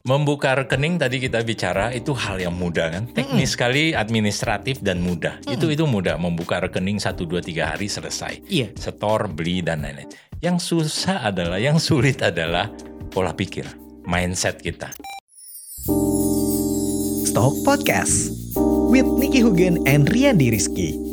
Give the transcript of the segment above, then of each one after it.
Membuka rekening tadi kita bicara itu hal yang mudah kan. Teknis sekali, administratif dan mudah. Itu itu mudah membuka rekening 1 2 3 hari selesai. Iya. Setor, beli dan lain-lain. Yang susah adalah, yang sulit adalah pola pikir, mindset kita. Stock Podcast with Nicky Hugen and Rian Rizky.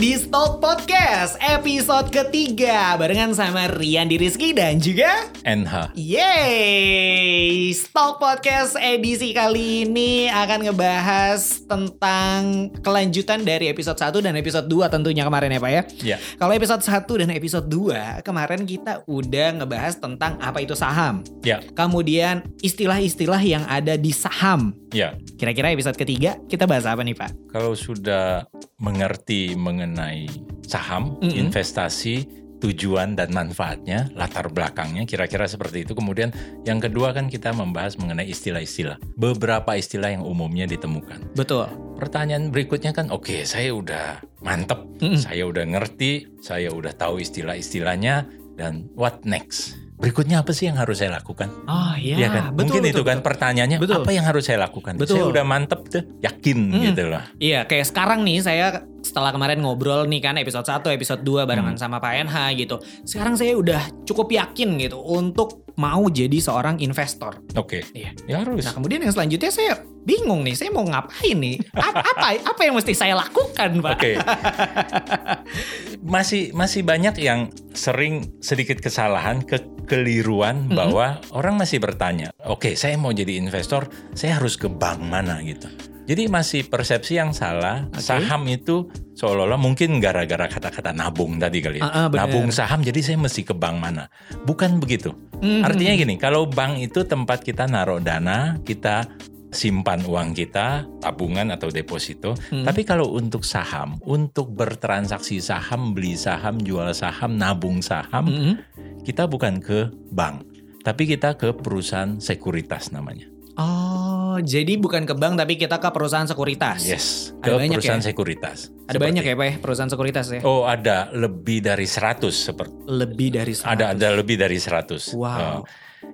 Di Stock Podcast episode ketiga barengan sama Rian Rizky dan juga NH. Yeay! Stock Podcast edisi kali ini akan ngebahas tentang kelanjutan dari episode 1 dan episode 2 tentunya kemarin ya Pak ya. Ya. Kalau episode 1 dan episode 2 kemarin kita udah ngebahas tentang apa itu saham. Ya, Kemudian istilah-istilah yang ada di saham. ya. Kira-kira episode ketiga kita bahas apa nih Pak? Kalau sudah mengerti mengenai saham, Mm-mm. investasi, tujuan dan manfaatnya, latar belakangnya kira-kira seperti itu. Kemudian yang kedua kan kita membahas mengenai istilah-istilah. Beberapa istilah yang umumnya ditemukan. Betul. Pertanyaan berikutnya kan, oke saya udah mantep, Mm-mm. saya udah ngerti, saya udah tahu istilah-istilahnya, dan what next? Berikutnya apa sih yang harus saya lakukan? Oh iya, Iya kan? betul, Mungkin betul, itu kan betul. pertanyaannya, Betul. apa yang harus saya lakukan? Betul. Saya udah mantep tuh, yakin Mm. gitu loh. Iya, kayak sekarang nih saya setelah kemarin ngobrol nih kan episode 1, episode 2 barengan Hmm. sama Pak NH gitu. Sekarang saya udah cukup yakin gitu untuk mau jadi seorang investor. Oke, Iya. ya harus. Nah, kemudian yang selanjutnya saya bingung nih, saya mau ngapain nih? Apa apa yang mesti saya lakukan, Pak? Oke. masih masih banyak yang sering sedikit kesalahan, kekeliruan Mhm. bahwa orang masih bertanya, "Oke, saya mau jadi investor, saya harus ke bank mana gitu." Jadi masih persepsi yang salah, Oke. saham itu seolah-olah mungkin gara-gara kata-kata nabung tadi kali ya. Ah, benar. nabung saham jadi saya mesti ke bank mana. Bukan begitu. Mhm. Artinya gini, kalau bank itu tempat kita naruh dana, kita simpan uang kita, tabungan atau deposito. Hmm. Tapi kalau untuk saham, untuk bertransaksi saham, beli saham, jual saham, nabung saham, Mhm. kita bukan ke bank, tapi kita ke perusahaan sekuritas namanya. Oh, jadi bukan ke bank tapi kita ke perusahaan sekuritas. Yes, Ada ke banyak perusahaan ya? sekuritas. Ada banyak ya, Pak, ya, perusahaan sekuritas ya? Oh, ada lebih dari 100 seperti Lebih dari 100. ada ada lebih dari 100. Wow. Oh.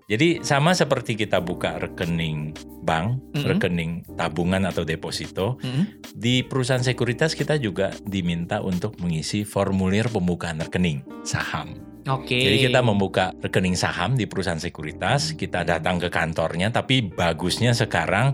Jadi sama seperti kita buka rekening bank, Mhm. rekening tabungan atau deposito, Mhm. di perusahaan sekuritas kita juga diminta untuk mengisi formulir pembukaan rekening saham. Oke. Jadi kita membuka rekening saham di perusahaan sekuritas, kita datang ke kantornya, tapi bagusnya sekarang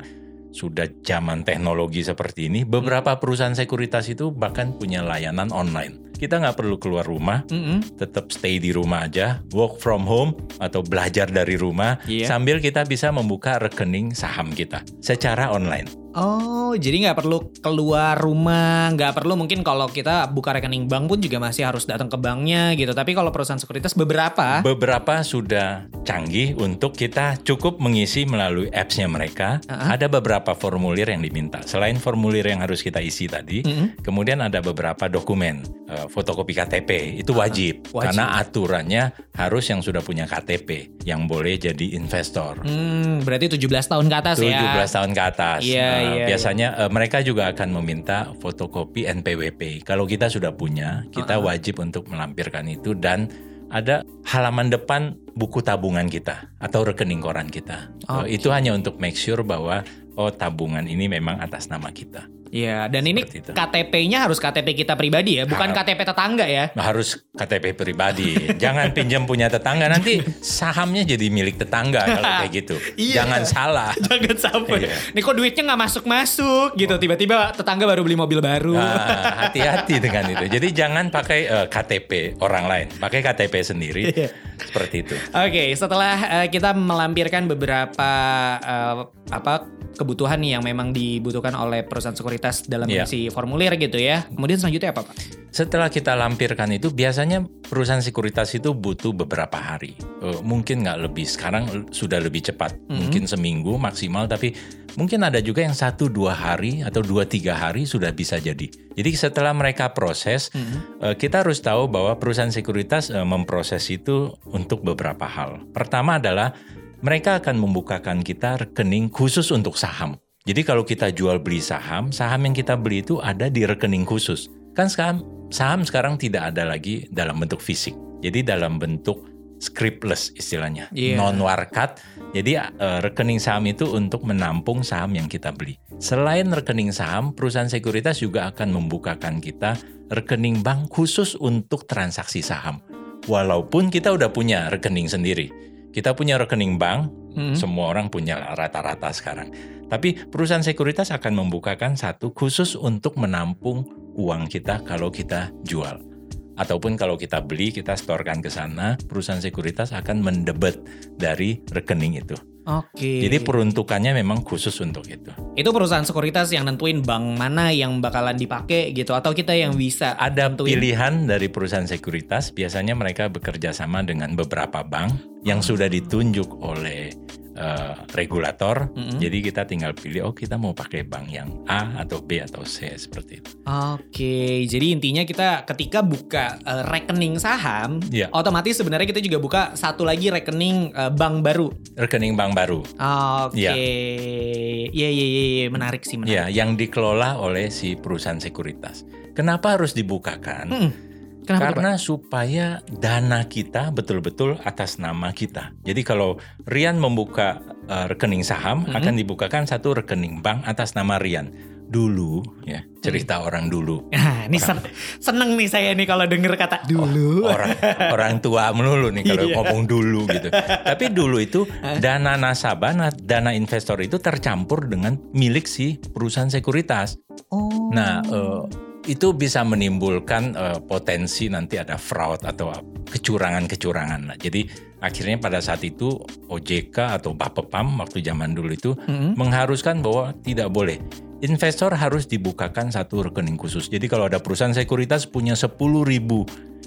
sudah zaman teknologi seperti ini, beberapa perusahaan sekuritas itu bahkan punya layanan online. Kita nggak perlu keluar rumah, Mhm. tetap stay di rumah aja, work from home atau belajar dari rumah, Iya. sambil kita bisa membuka rekening saham kita secara online. Oh, jadi nggak perlu keluar rumah, nggak perlu mungkin kalau kita buka rekening bank pun juga masih harus datang ke banknya gitu. Tapi kalau perusahaan sekuritas beberapa, Beberapa sudah canggih untuk kita cukup mengisi melalui apps-nya mereka. Uh-uh. Ada beberapa formulir yang diminta. Selain formulir yang harus kita isi tadi, Mhm. kemudian ada beberapa dokumen, eh, fotokopi KTP itu wajib, Uh-uh. wajib. karena aturannya harus yang sudah punya KTP yang boleh jadi investor. hmm, berarti 17 tahun ke atas 17 ya. tahun ke atas. Iya, Nah, iya, biasanya eh, mereka juga akan meminta fotokopi NPWP. Kalau kita sudah punya, kita Uh-uh. wajib untuk melampirkan itu dan ada halaman depan buku tabungan kita atau rekening koran kita. Eh, Oke. itu hanya untuk make sure bahwa oh tabungan ini memang atas nama kita. Iya, dan ini Seperti. KTP-nya harus KTP kita pribadi ya, bukan Harap. KTP tetangga ya. Harus KTP pribadi. Jangan pinjam punya tetangga nanti sahamnya jadi milik tetangga kalau kayak gitu. Iya. Jangan salah. Jangan sampai. Iya. Nih kok duitnya nggak masuk-masuk gitu. Tiba-tiba tetangga baru beli mobil baru. Nah, hati-hati dengan itu. Jadi jangan pakai eh, KTP orang lain, pakai KTP sendiri. Iya. Seperti itu. Oke, setelah eh, kita melampirkan beberapa eh, apa kebutuhan nih yang memang dibutuhkan oleh perusahaan sekuritas dalam mengisi formulir gitu ya. Kemudian selanjutnya apa, Pak? Setelah kita lampirkan itu, biasanya perusahaan sekuritas itu butuh beberapa hari. Eh, mungkin nggak lebih. Sekarang sudah lebih cepat. Mhm. Mungkin seminggu maksimal, tapi mungkin ada juga yang satu dua hari atau dua tiga hari sudah bisa jadi. Jadi setelah mereka proses, Mhm. eh, kita harus tahu bahwa perusahaan sekuritas eh, memproses itu untuk beberapa hal. Pertama adalah mereka akan membukakan kita rekening khusus untuk saham. Jadi kalau kita jual beli saham, saham yang kita beli itu ada di rekening khusus. Kan saham, saham sekarang tidak ada lagi dalam bentuk fisik. Jadi dalam bentuk scriptless istilahnya, Iya. non warkat. Jadi eh, rekening saham itu untuk menampung saham yang kita beli. Selain rekening saham, perusahaan sekuritas juga akan membukakan kita rekening bank khusus untuk transaksi saham. Walaupun kita udah punya rekening sendiri, kita punya rekening bank, Hmm. semua orang punya rata-rata sekarang. Tapi perusahaan sekuritas akan membukakan satu khusus untuk menampung uang kita kalau kita jual. Ataupun kalau kita beli, kita storekan ke sana, perusahaan sekuritas akan mendebet dari rekening itu. Oke. Jadi peruntukannya memang khusus untuk itu. itu perusahaan sekuritas yang nentuin bank mana yang bakalan dipakai gitu atau kita yang bisa Ada nentuin? pilihan dari perusahaan sekuritas, biasanya mereka bekerja sama dengan beberapa bank yang sudah ditunjuk oleh eh, regulator. Mm-mm. Jadi kita tinggal pilih, oh kita mau pakai bank yang A atau B atau C seperti itu. Oke, jadi intinya kita ketika buka eh, rekening saham, Iya. otomatis sebenarnya kita juga buka satu lagi rekening eh, bank baru. Rekening bank baru. Oke, Iya. iya iya iya iya, menarik sih menarik. Ya, yang dikelola oleh si perusahaan sekuritas. Kenapa harus dibukakan? Hmm, Kenapa Pak? Karena supaya dana kita betul-betul atas nama kita. Jadi kalau Rian membuka eh, rekening saham, Mhm. akan dibukakan satu rekening bank atas nama Rian. Dulu, ya cerita orang dulu. Nah, ini sen- seneng nih saya nih kalau denger kata dulu. Orang orang tua melulu nih kalau Iya. ngomong dulu gitu. Tapi dulu itu dana nasabah, na- dana investor itu tercampur dengan milik si perusahaan sekuritas. Oh. Nah, eh, itu bisa menimbulkan eh, potensi nanti ada fraud atau kecurangan-kecurangan. lah. Jadi akhirnya pada saat itu OJK atau Bapepam waktu zaman dulu itu Mm-mm. mengharuskan bahwa tidak boleh. Investor harus dibukakan satu rekening khusus. Jadi kalau ada perusahaan sekuritas punya 10.000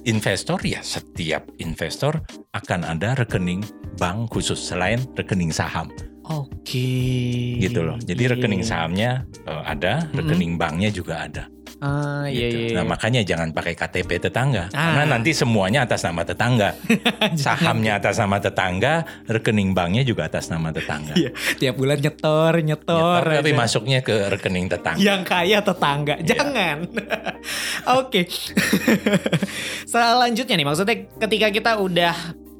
investor, ya setiap investor akan ada rekening bank khusus selain rekening saham Oke. gitu loh. Jadi rekening sahamnya eh, ada, rekening banknya juga ada. Ah, iya, gitu. iya, iya. Nah makanya jangan pakai KTP tetangga, Ah. karena nanti semuanya atas nama tetangga. Sahamnya atas nama tetangga, rekening banknya juga atas nama tetangga. Iya, tiap bulan nyetor, nyetor. Nyetor, tapi aja. masuknya ke rekening tetangga. Yang kaya tetangga, Iya. jangan. Oke. Selanjutnya nih, maksudnya ketika kita udah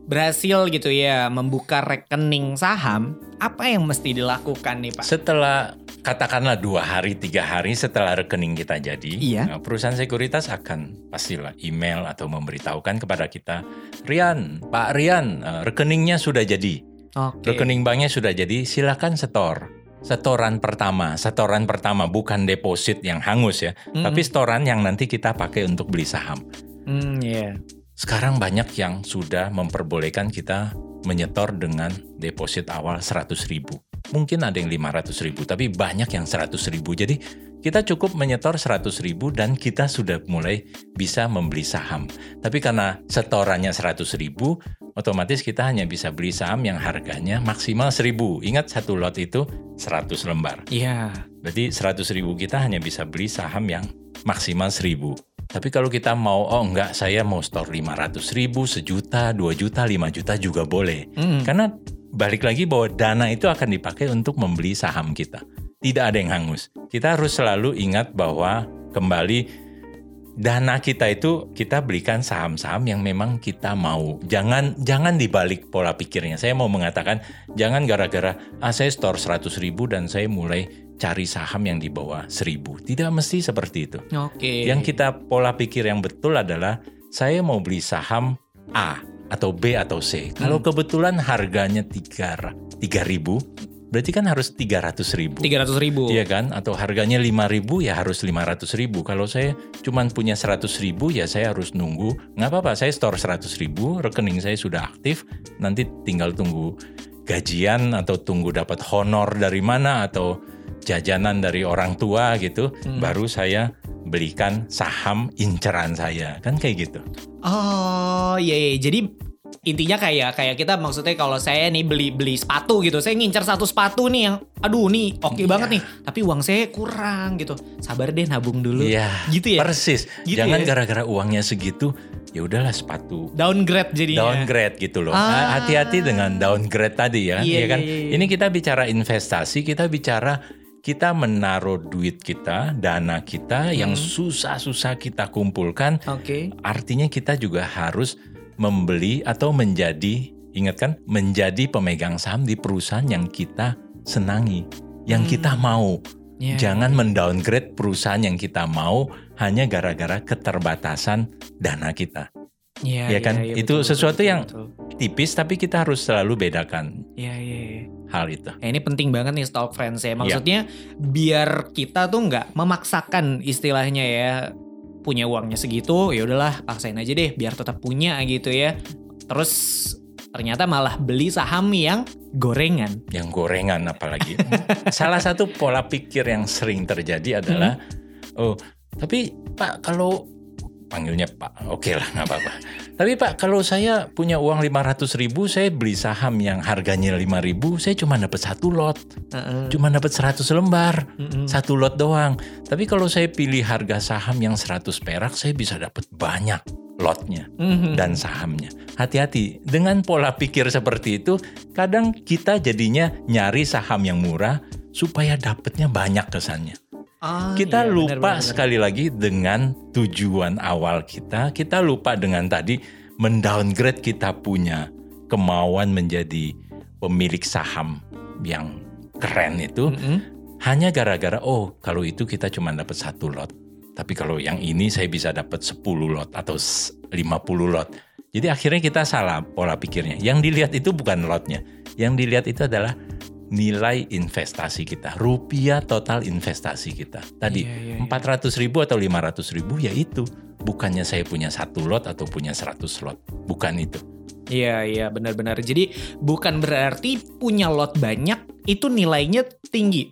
berhasil gitu ya membuka rekening saham, apa yang mesti dilakukan nih Pak? Setelah katakanlah dua hari, tiga hari setelah rekening kita jadi, Iya. nah, perusahaan sekuritas akan pastilah email atau memberitahukan kepada kita, Rian, Pak Rian, eh, rekeningnya sudah jadi. Oke. Rekening banknya sudah jadi, silakan setor. Setoran pertama, setoran pertama bukan deposit yang hangus ya, Mm-mm. tapi setoran yang nanti kita pakai untuk beli saham. Hmm, iya. Sekarang banyak yang sudah memperbolehkan kita menyetor dengan deposit awal 100 ribu. Mungkin ada yang 500 ribu, tapi banyak yang 100 ribu. Jadi kita cukup menyetor 100 ribu dan kita sudah mulai bisa membeli saham. Tapi karena setorannya 100 ribu, otomatis kita hanya bisa beli saham yang harganya maksimal 1000. Ingat satu lot itu 100 lembar. Iya. Berarti 100 ribu kita hanya bisa beli saham yang maksimal 1000. Tapi kalau kita mau, oh enggak saya mau store 500 ribu, sejuta, 2 juta, 5 juta juga boleh. Mm. Karena balik lagi bahwa dana itu akan dipakai untuk membeli saham kita. Tidak ada yang hangus. Kita harus selalu ingat bahwa kembali dana kita itu kita belikan saham-saham yang memang kita mau. Jangan jangan dibalik pola pikirnya. Saya mau mengatakan jangan gara-gara ah saya store 100 ribu dan saya mulai cari saham yang di bawah 1000. Tidak mesti seperti itu. Oke. Yang kita pola pikir yang betul adalah saya mau beli saham A atau B atau C. Kalau kebetulan harganya 3 ribu, berarti kan harus 300 ribu. 300 ribu. Iya kan? Atau harganya 5 ribu ya harus 500 ribu. Kalau saya cuman punya 100 ribu ya saya harus nunggu. Nggak apa-apa, saya store 100 ribu, rekening saya sudah aktif. Nanti tinggal tunggu gajian atau tunggu dapat honor dari mana atau jajanan dari orang tua gitu. Baru saya belikan saham inceran saya. Kan kayak gitu. Oh iya, iya. jadi intinya kayak kayak kita maksudnya kalau saya nih beli beli sepatu gitu, saya ngincer satu sepatu nih yang, aduh nih oke Iya. banget nih, tapi uang saya kurang gitu, sabar deh nabung dulu, Iya, gitu ya, persis. Gitu Jangan ya? gara-gara uangnya segitu, ya udahlah sepatu downgrade jadinya. downgrade gitu loh. Ah. Hati-hati dengan downgrade tadi ya, Iya, ya kan? iya, iya. Ini kita bicara investasi, kita bicara kita menaruh duit kita, dana kita yang Hmm. susah-susah kita kumpulkan. Oke. Artinya kita juga harus membeli atau menjadi ingat kan menjadi pemegang saham di perusahaan yang kita senangi, yang Hmm. kita mau. Ya. Jangan mendowngrade perusahaan yang kita mau hanya gara-gara keterbatasan dana kita. Iya, Ya kan? iya, Itu betul, sesuatu betul, yang- betul. Tipis tapi kita harus selalu bedakan Iya, iya, iya. Hal itu. Eh, ini penting banget nih stalk friends ya. Maksudnya biar kita tuh nggak memaksakan istilahnya ya punya uangnya segitu, ya udahlah paksain aja deh biar tetap punya gitu ya. Terus ternyata malah beli saham yang gorengan. Yang gorengan apalagi. Salah satu pola pikir yang sering terjadi adalah oh, tapi Pak kalau panggilnya Pak, oke lah nggak apa-apa. Tapi Pak kalau saya punya uang 500 ribu, saya beli saham yang harganya 5 ribu, saya cuma dapat satu lot, Heeh. cuma dapat 100 lembar, Mm-mm. satu lot doang. Tapi kalau saya pilih harga saham yang 100 perak, saya bisa dapat banyak lotnya Mhm. dan sahamnya. Hati-hati dengan pola pikir seperti itu, kadang kita jadinya nyari saham yang murah supaya dapatnya banyak kesannya. Ah, Kita iya, lupa benar, benar, benar. sekali lagi dengan tujuan awal kita. Kita lupa dengan tadi mendowngrade kita punya kemauan menjadi pemilik saham yang keren itu Mm-mm. hanya gara-gara oh kalau itu kita cuma dapat satu lot. Tapi kalau yang ini saya bisa dapat 10 lot atau s- 50 lot. Jadi akhirnya kita salah pola pikirnya. Yang dilihat itu bukan lotnya. Yang dilihat itu adalah nilai investasi kita. Rupiah total investasi kita. Tadi Iya, iya, iya. 400 ribu atau 500 ribu ya itu. Bukannya saya punya satu lot atau punya 100 lot. Bukan itu. Iya, iya benar-benar. Jadi bukan berarti punya lot banyak itu nilainya tinggi.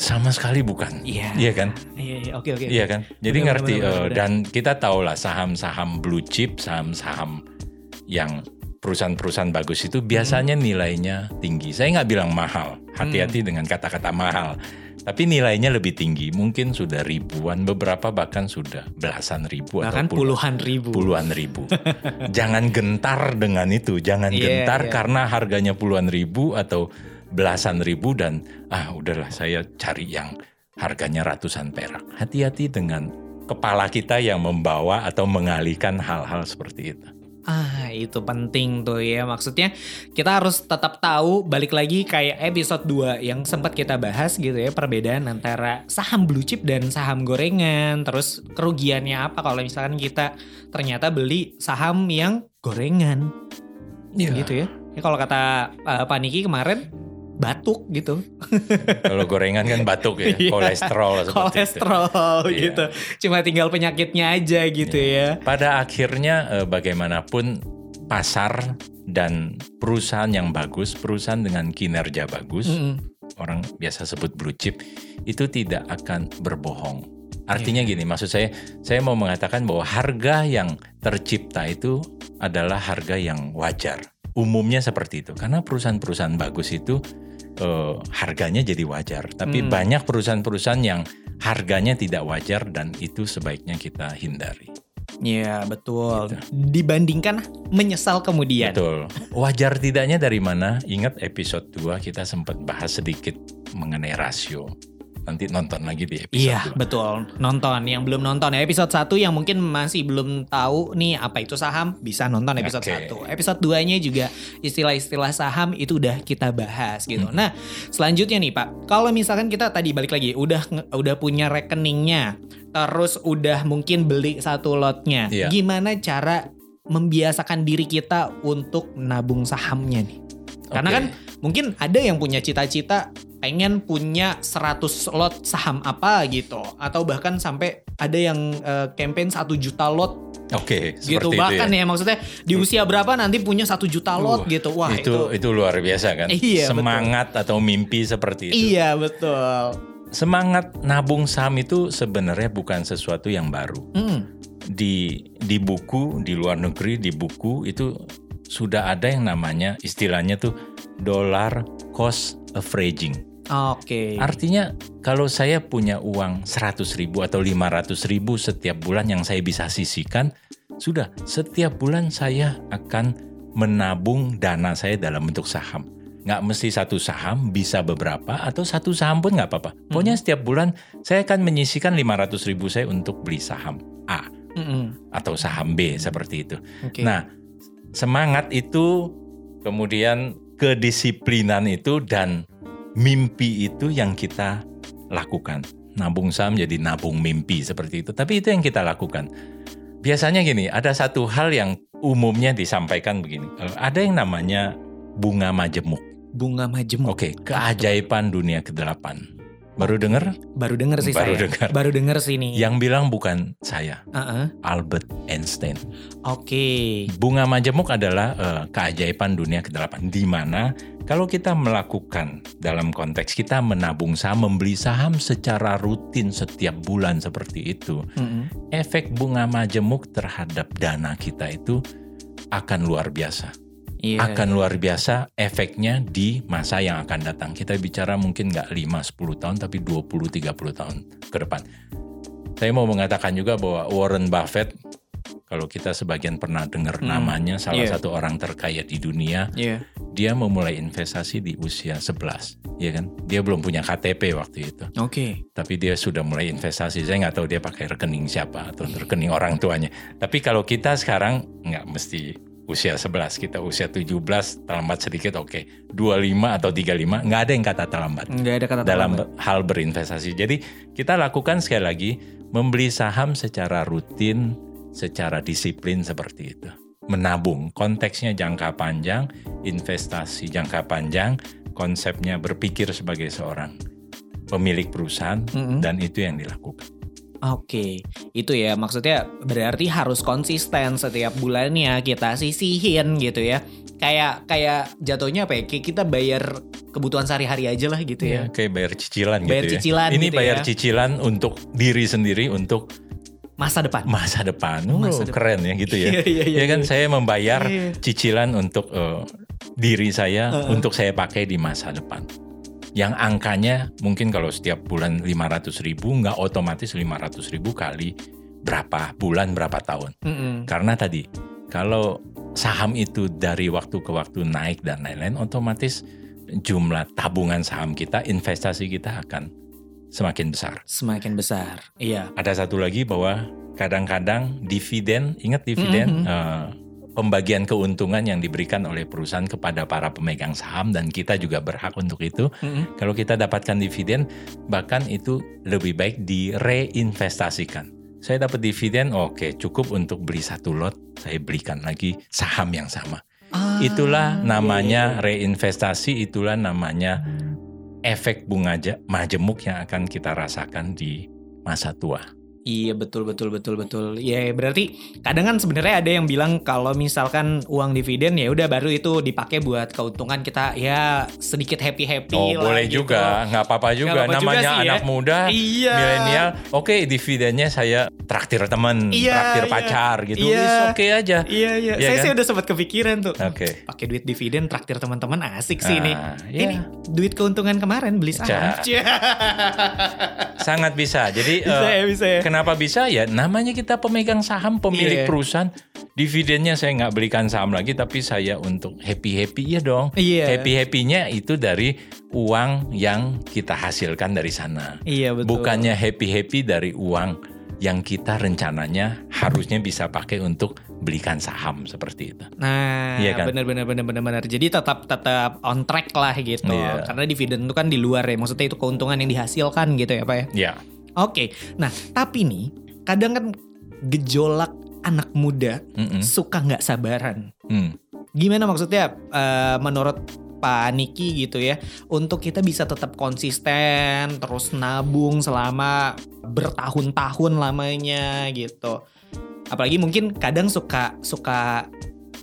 Sama sekali bukan. Iya. Iya kan? Iya, iya, oke oke. Iya kan? Jadi Benar, ngerti benar, benar, eh, benar. dan kita tahu lah saham-saham blue chip, saham-saham yang perusahaan-perusahaan bagus itu biasanya Hmm. nilainya tinggi. Saya nggak bilang mahal, hati-hati dengan kata-kata mahal. Tapi nilainya lebih tinggi, mungkin sudah ribuan, beberapa bahkan sudah belasan ribu Bahkan atau puluh- puluhan ribu. puluhan ribu. jangan gentar dengan itu, jangan Iya, gentar iya. karena harganya puluhan ribu atau belasan ribu dan ah udahlah saya cari yang harganya ratusan perak. Hati-hati dengan kepala kita yang membawa atau mengalihkan hal-hal seperti itu. Ah, itu penting tuh ya. Maksudnya kita harus tetap tahu balik lagi kayak episode 2 yang sempat kita bahas gitu ya perbedaan antara saham blue chip dan saham gorengan. Terus kerugiannya apa kalau misalkan kita ternyata beli saham yang gorengan. Iya. Gitu ya. Ya kalau kata uh, Pak Niki kemarin batuk gitu. Kalau gorengan kan batuk ya, Iya. kolesterol seperti itu. Kolesterol Iya. gitu. Cuma tinggal penyakitnya aja gitu ya. Pada akhirnya eh, bagaimanapun pasar dan perusahaan yang bagus, perusahaan dengan kinerja bagus, Mm-mm. orang biasa sebut blue chip, itu tidak akan berbohong. Artinya gini, maksud saya, saya mau mengatakan bahwa harga yang tercipta itu adalah harga yang wajar. Umumnya seperti itu, karena perusahaan-perusahaan bagus itu eh, harganya jadi wajar. Tapi Hmm. banyak perusahaan-perusahaan yang harganya tidak wajar dan itu sebaiknya kita hindari. Iya betul. Gitu. Dibandingkan menyesal kemudian. Betul. Wajar tidaknya dari mana? Ingat episode 2 kita sempat bahas sedikit mengenai rasio. Nanti nonton lagi di episode Iya 2. betul nonton yang belum nonton ya episode 1 yang mungkin masih belum tahu nih apa itu saham bisa nonton episode Oke. 1 episode 2 nya juga istilah-istilah saham itu udah kita bahas gitu Hmm. nah selanjutnya nih Pak kalau misalkan kita tadi balik lagi udah udah punya rekeningnya terus udah mungkin beli satu lotnya Iya. gimana cara membiasakan diri kita untuk nabung sahamnya nih karena Oke. kan mungkin ada yang punya cita-cita pengen punya 100 lot saham apa gitu atau bahkan sampai ada yang eh, campaign 1 juta lot Oke, gitu seperti bahkan itu ya. ya. maksudnya di usia berapa nanti punya 1 juta lot Uh, gitu wah itu, itu, itu luar biasa kan. Iya, betul. Semangat atau mimpi seperti itu. iya betul Semangat nabung saham itu sebenarnya bukan sesuatu yang baru. Hmm, Di di buku di luar negeri di buku itu sudah ada yang namanya istilahnya tuh dollar cost averaging. Oke Artinya kalau saya punya uang 100 ribu atau 500 ribu setiap bulan yang saya bisa sisihkan, sudah setiap bulan saya akan menabung dana saya dalam bentuk saham. Nggak mesti satu saham, bisa beberapa, atau satu saham pun nggak apa-apa. Pokoknya setiap bulan saya akan menyisihkan 500 ribu saya untuk beli saham A Mm-mm. atau saham B seperti itu. Oke. Nah, semangat itu, kemudian kedisiplinan itu dan mimpi itu yang kita lakukan. Nabung saham jadi nabung mimpi seperti itu. Tapi itu yang kita lakukan. Biasanya gini, ada satu hal yang umumnya disampaikan begini. Eh, Ada yang namanya bunga majemuk. Bunga majemuk. Oke, keajaiban dunia ke-8. Baru dengar? Baru denger sih Baru saya. dengar. Baru denger sih nih. Yang bilang bukan saya, Heeh. Albert Einstein. Oke. Bunga majemuk adalah eh, keajaiban dunia ke-8 di mana kalau kita melakukan dalam konteks kita menabung saham, membeli saham secara rutin setiap bulan seperti itu, Mm-mm. efek bunga majemuk terhadap dana kita itu akan luar biasa. Iya. Akan luar biasa efeknya di masa yang akan datang. Kita bicara mungkin nggak 5-10 tahun tapi 20-30 tahun ke depan. Saya mau mengatakan juga bahwa Warren Buffett kalau kita sebagian pernah dengar Hmm. namanya salah Iya. satu orang terkaya di dunia, Iya. dia memulai investasi di usia 11, ya kan? Dia belum punya KTP waktu itu, Oke. tapi dia sudah mulai investasi. Saya nggak tahu dia pakai rekening siapa atau rekening orang tuanya. Tapi kalau kita sekarang nggak mesti usia 11, kita usia 17, terlambat sedikit oke. 25 atau 35, nggak ada yang kata terlambat Nggak ada kata dalam terlambat. hal berinvestasi. Jadi kita lakukan sekali lagi membeli saham secara rutin, secara disiplin seperti itu. Menabung, konteksnya jangka panjang, investasi jangka panjang, konsepnya berpikir sebagai seorang pemilik perusahaan Mm-mm. dan itu yang dilakukan. Oke, itu ya maksudnya berarti harus konsisten setiap bulannya kita sisihin gitu ya. Kayak kayak jatuhnya apa ya? Kayak kita bayar kebutuhan sehari-hari aja lah gitu ya. Ya, kayak bayar cicilan Bayar gitu ya. cicilan Ini gitu bayar ya. cicilan untuk diri sendiri untuk Masa depan. masa depan. Masa Oh, depan. keren ya gitu ya. Iya, iya, iya, ya kan iya. saya membayar Iya. cicilan untuk eh, diri saya Heeh. untuk saya pakai di masa depan. Yang angkanya mungkin kalau setiap bulan 500 ribu nggak otomatis 500 ribu kali berapa bulan berapa tahun. Mm-mm. Karena tadi kalau saham itu dari waktu ke waktu naik dan lain-lain otomatis jumlah tabungan saham kita, investasi kita akan semakin besar. Semakin besar. Iya. Ada satu lagi bahwa kadang-kadang dividen, ingat dividen, Mhm. eh, pembagian keuntungan yang diberikan oleh perusahaan kepada para pemegang saham dan kita juga berhak untuk itu. Mm-mm. Kalau kita dapatkan dividen, bahkan itu lebih baik direinvestasikan. Saya dapat dividen, oke cukup untuk beli satu lot, saya belikan lagi saham yang sama. Ah, Itulah iya, namanya iya, iya. reinvestasi, itulah namanya efek bunga majemuk yang akan kita rasakan di masa tua. Iya betul betul betul betul. Ya berarti kadang kan sebenarnya ada yang bilang kalau misalkan uang dividen ya udah baru itu dipakai buat keuntungan kita ya sedikit happy happy Oh lah boleh gitu. juga, nggak apa-apa juga. apa-apa juga Namanya sih ya. anak muda, Iya. milenial. Oke dividennya saya traktir teman, Iya, traktir iya. pacar gitu. Iya. Oke aja. Iya iya. Iya Saya kan? sih udah sempat kepikiran tuh. Oke. Pakai duit dividen traktir teman-teman asik sih nih. Ah, iya. Ini duit keuntungan kemarin beli saham. Sangat bisa. Jadi bisa eh, ya bisa ya. Kenapa bisa ya? Namanya kita pemegang saham, pemilik Iya. perusahaan. Dividennya saya nggak belikan saham lagi, tapi saya untuk happy happy ya dong. Iya. Happy happynya itu dari uang yang kita hasilkan dari sana. Iya betul. Bukannya happy happy dari uang yang kita rencananya harusnya bisa pakai untuk belikan saham seperti itu. Nah, Iya kan? bener bener bener bener bener. Jadi tetap tetap on track lah gitu. Iya. Karena dividen itu kan di luar ya. Maksudnya itu keuntungan yang dihasilkan gitu ya, Pak ya. Ya, Oke. Nah, tapi nih kadang kan gejolak anak muda Mm-mm. suka nggak sabaran. Hmm. Gimana maksudnya eh, menurut Pak Niki gitu ya untuk kita bisa tetap konsisten terus nabung selama bertahun-tahun lamanya gitu. Apalagi mungkin kadang suka suka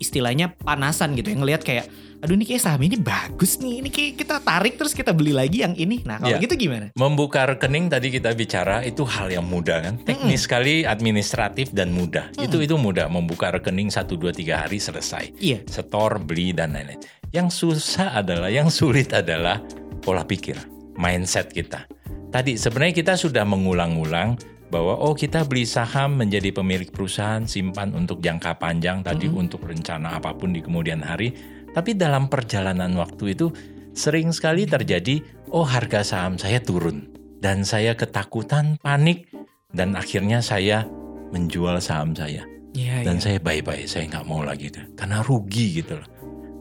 istilahnya panasan gitu yang ngelihat kayak aduh ini kayak saham ini bagus nih ini kayak kita tarik terus kita beli lagi yang ini nah kalau Iya. gitu gimana Membuka rekening tadi kita bicara itu hal yang mudah kan. Teknis sekali, administratif dan mudah. Itu itu mudah membuka rekening 1 2 3 hari selesai. iya Setor, beli dan lain-lain. Yang susah adalah, yang sulit adalah pola pikir, mindset kita. Tadi sebenarnya kita sudah mengulang-ulang bahwa oh kita beli saham menjadi pemilik perusahaan, simpan untuk jangka panjang tadi untuk rencana apa pun di kemudian hari. Tapi dalam perjalanan waktu itu sering sekali terjadi oh harga saham saya turun dan saya ketakutan, panik dan akhirnya saya menjual saham saya. Iya, dan iya. saya bye-bye, saya nggak mau lagi deh. Karena rugi gitu loh.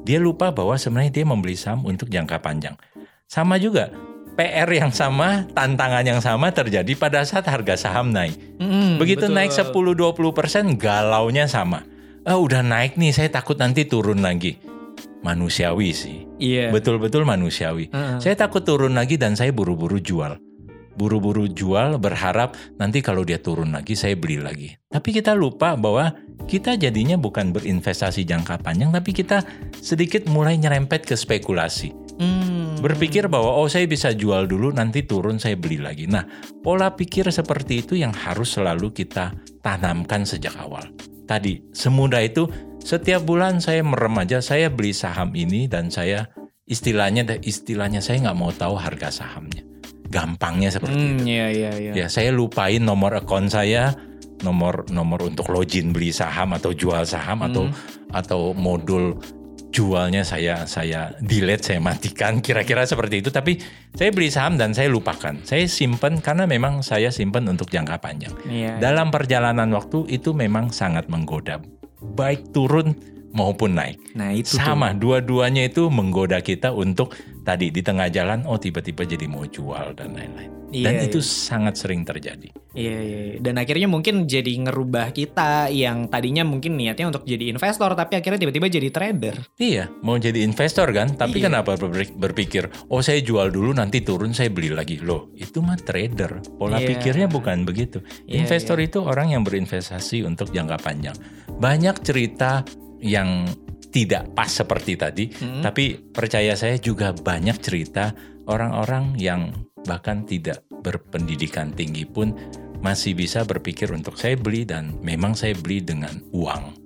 Dia lupa bahwa sebenarnya dia membeli saham untuk jangka panjang. Sama juga PR yang sama, tantangan yang sama terjadi pada saat harga saham naik. Mm-mm, Begitu betul. naik 10-20% galaunya sama. Ah udah naik nih, saya takut nanti turun lagi. Manusiawi sih. Iya. Betul-betul manusiawi. Heeh. Saya takut turun lagi dan saya buru-buru jual. Buru-buru jual berharap nanti kalau dia turun lagi saya beli lagi. Tapi kita lupa bahwa kita jadinya bukan berinvestasi jangka panjang tapi kita sedikit mulai nyerempet ke spekulasi. Hmm. Berpikir bahwa oh saya bisa jual dulu nanti turun saya beli lagi. Nah, pola pikir seperti itu yang harus selalu kita tanamkan sejak awal. Tadi semudah itu setiap bulan saya merem aja saya beli saham ini dan saya istilahnya istilahnya saya nggak mau tahu harga sahamnya. Gampangnya seperti Hmm, itu. iya iya iya. Ya, saya lupain nomor akun saya, nomor nomor untuk login beli saham atau jual saham atau atau modul jualnya saya saya delete, saya matikan kira-kira seperti itu. Tapi saya beli saham dan saya lupakan. Saya simpan karena memang saya simpan untuk jangka panjang. Iya. Dalam perjalanan waktu itu memang sangat menggoda, baik turun maupun naik. Nah, itu. Sama, dua-duanya itu menggoda kita untuk tadi di tengah jalan, oh tiba-tiba jadi mau jual dan lain-lain. Dan Iya, itu iya. sangat sering terjadi. Iya, iya, iya. Dan akhirnya mungkin jadi ngerubah kita yang tadinya mungkin niatnya untuk jadi investor tapi akhirnya tiba-tiba jadi trader. Iya, mau jadi investor kan, tapi Iya. kenapa ber- berpikir, oh saya jual dulu nanti turun saya beli lagi. Loh, itu mah trader. Pola Iya. pikirnya bukan begitu. Iya, investor itu orang yang berinvestasi untuk jangka panjang. Banyak cerita yang tidak pas seperti tadi, Hmm. tapi percaya saya juga banyak cerita orang-orang yang bahkan tidak berpendidikan tinggi pun masih bisa berpikir untuk saya beli dan memang saya beli dengan uang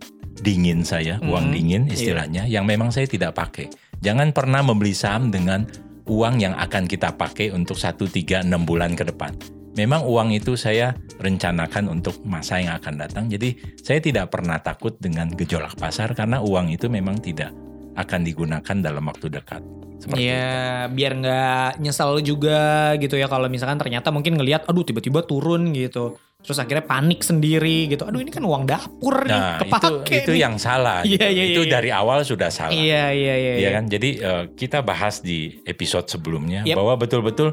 dingin saya, uang Mhm, dingin iya. istilahnya yang memang saya tidak pakai. Jangan pernah membeli saham dengan uang yang akan kita pakai untuk 1 3 6 bulan ke depan. Memang uang itu saya rencanakan untuk masa yang akan datang. Jadi saya tidak pernah takut dengan gejolak pasar karena uang itu memang tidak akan digunakan dalam waktu dekat. Seperti Iya, biar nggak nyesel juga gitu ya kalau misalkan ternyata mungkin ngelihat aduh tiba-tiba turun gitu. Terus akhirnya panik sendiri gitu. Aduh ini kan uang dapur Nah, nih, itu kepake itu nih. yang salah. Iya, gitu. iya, itu iya. dari awal sudah salah. Iya, iya, iya. Iya kan? Jadi eh, kita bahas di episode sebelumnya Yep. bahwa betul-betul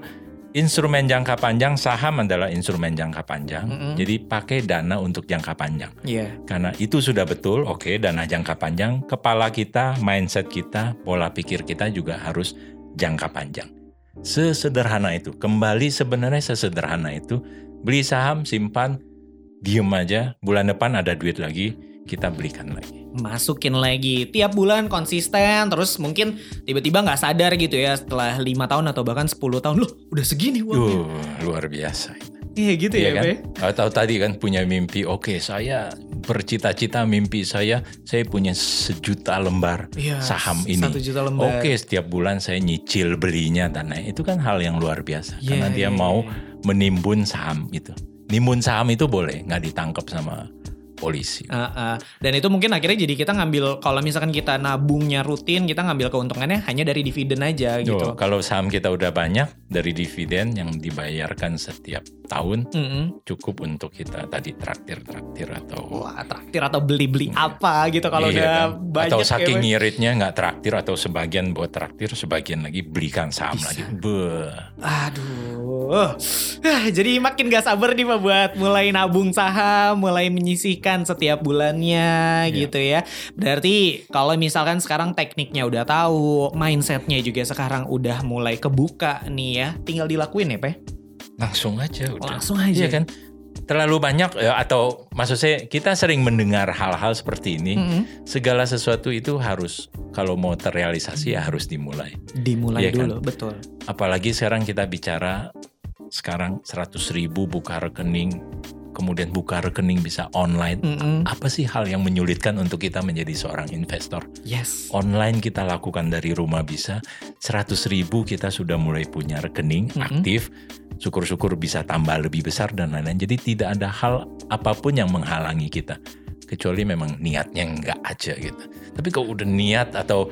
instrumen jangka panjang saham adalah instrumen jangka panjang. Mm-mm. Jadi pakai dana untuk jangka panjang. Iya. Karena itu sudah betul, oke dana jangka panjang, kepala kita, mindset kita, pola pikir kita juga harus jangka panjang. Sesederhana itu. Kembali sebenarnya sesederhana itu. Beli saham, simpan, diem aja, bulan depan ada duit lagi, kita belikan lagi. masukin lagi tiap bulan konsisten terus mungkin tiba-tiba nggak sadar gitu ya setelah lima tahun atau bahkan 10 tahun loh udah segini uangnya Uh, luar biasa. iya gitu Iya ya kan? Be? Atau tadi kan punya mimpi, oke saya bercita-cita mimpi saya, saya punya sejuta lembar Iya, saham ini. satu juta lembar. Oke, setiap bulan saya nyicil belinya dan lain. Itu kan hal yang luar biasa. Iya, karena dia iya, mau iya. menimbun saham itu. Nimbun saham itu boleh, nggak ditangkap sama polisi. Ah, ah. Dan itu mungkin akhirnya jadi kita ngambil kalau misalkan kita nabungnya rutin kita ngambil keuntungannya hanya dari dividen aja gitu. Tuh, kalau saham kita udah banyak dari dividen yang dibayarkan setiap tahun Mm-mm. cukup untuk kita tadi traktir-traktir atau Wah traktir atau beli-beli apa gitu kalau Iya udah kan? banyak atau ya, saking Be. ngiritnya nggak traktir atau sebagian buat traktir sebagian lagi belikan saham Bisa. lagi Beuh. Aduh, jadi makin gak sabar nih Pak buat mulai nabung saham, mulai menyisihkan setiap bulannya Iya. gitu ya. Berarti kalau misalkan sekarang tekniknya udah tahu, mindsetnya juga sekarang udah mulai kebuka nih ya, tinggal dilakuin ya Pak? langsung aja udah Langsung aja. Iya kan terlalu banyak ya, atau maksud saya kita sering mendengar hal-hal seperti ini Mm-mm. segala sesuatu itu harus kalau mau terrealisasi ya harus dimulai Dimulai kan? dulu, betul. apalagi sekarang kita bicara sekarang 100 ribu buka rekening kemudian buka rekening bisa online. Mm-mm. apa sih hal yang menyulitkan untuk kita menjadi seorang investor? Yes. online kita lakukan dari rumah bisa. 100 ribu kita sudah mulai punya rekening Mhm. aktif. Syukur-syukur bisa tambah lebih besar dan lain-lain. Jadi tidak ada hal apa pun yang menghalangi kita. Kecuali memang niatnya enggak aja gitu. Tapi kalau udah niat atau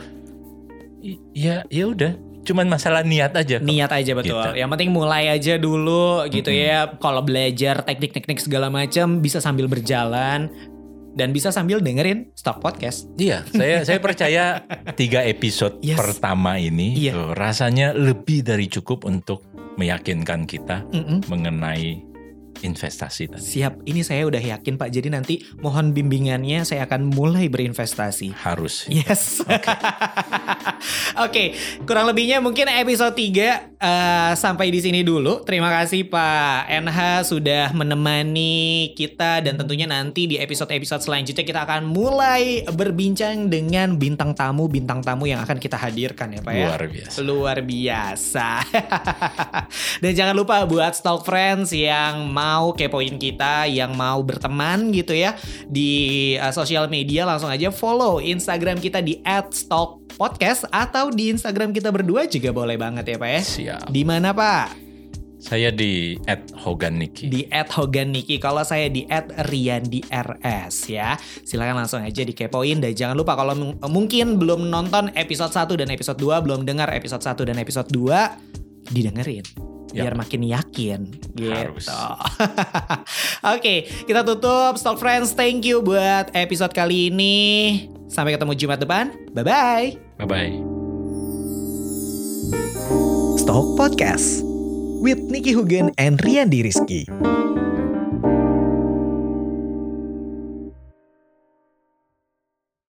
ya ya udah cuman masalah niat aja kok. Niat aja betul. Gitu. Yang penting mulai aja dulu gitu Mm-mm. ya. Kalau belajar teknik-teknik segala macam bisa sambil berjalan. dan bisa sambil dengerin Stock Podcast. Iya, saya saya percaya tiga episode Yes. pertama ini Iya. tuh, rasanya lebih dari cukup untuk meyakinkan kita Mm-mm. mengenai investasi tadi. Siap, ini saya udah yakin Pak. Jadi nanti mohon bimbingannya saya akan mulai berinvestasi. Harus. Yes. Oke, kurang lebihnya mungkin episode 3 eh, sampai di sini dulu. Terima kasih Pak NH sudah menemani kita dan tentunya nanti di episode-episode selanjutnya kita akan mulai berbincang dengan bintang tamu bintang tamu yang akan kita hadirkan ya Pak ya. Luar biasa. Luar biasa. Dan jangan lupa buat stalk friends yang mau kepoin kita, yang mau berteman gitu ya di uh, sosial media langsung aja follow Instagram kita di @stalkpodcast atau di Instagram kita berdua juga boleh banget ya Pak ya. Siap. Di mana Pak? Saya di @hoganiki. Di @hoganiki. Kalau saya di @riandrs ya. Silakan langsung aja dikepoin dan jangan lupa kalau mung- mungkin belum nonton episode 1 dan episode 2, belum dengar episode 1 dan episode 2, didengerin. Biar makin yakin gitu. Oke, kita tutup Stock Friends. Thank you buat episode kali ini. Sampai ketemu Jumat depan. Bye bye. Bye bye. Stock Podcast with Nicky Hugen and Rian Rizky.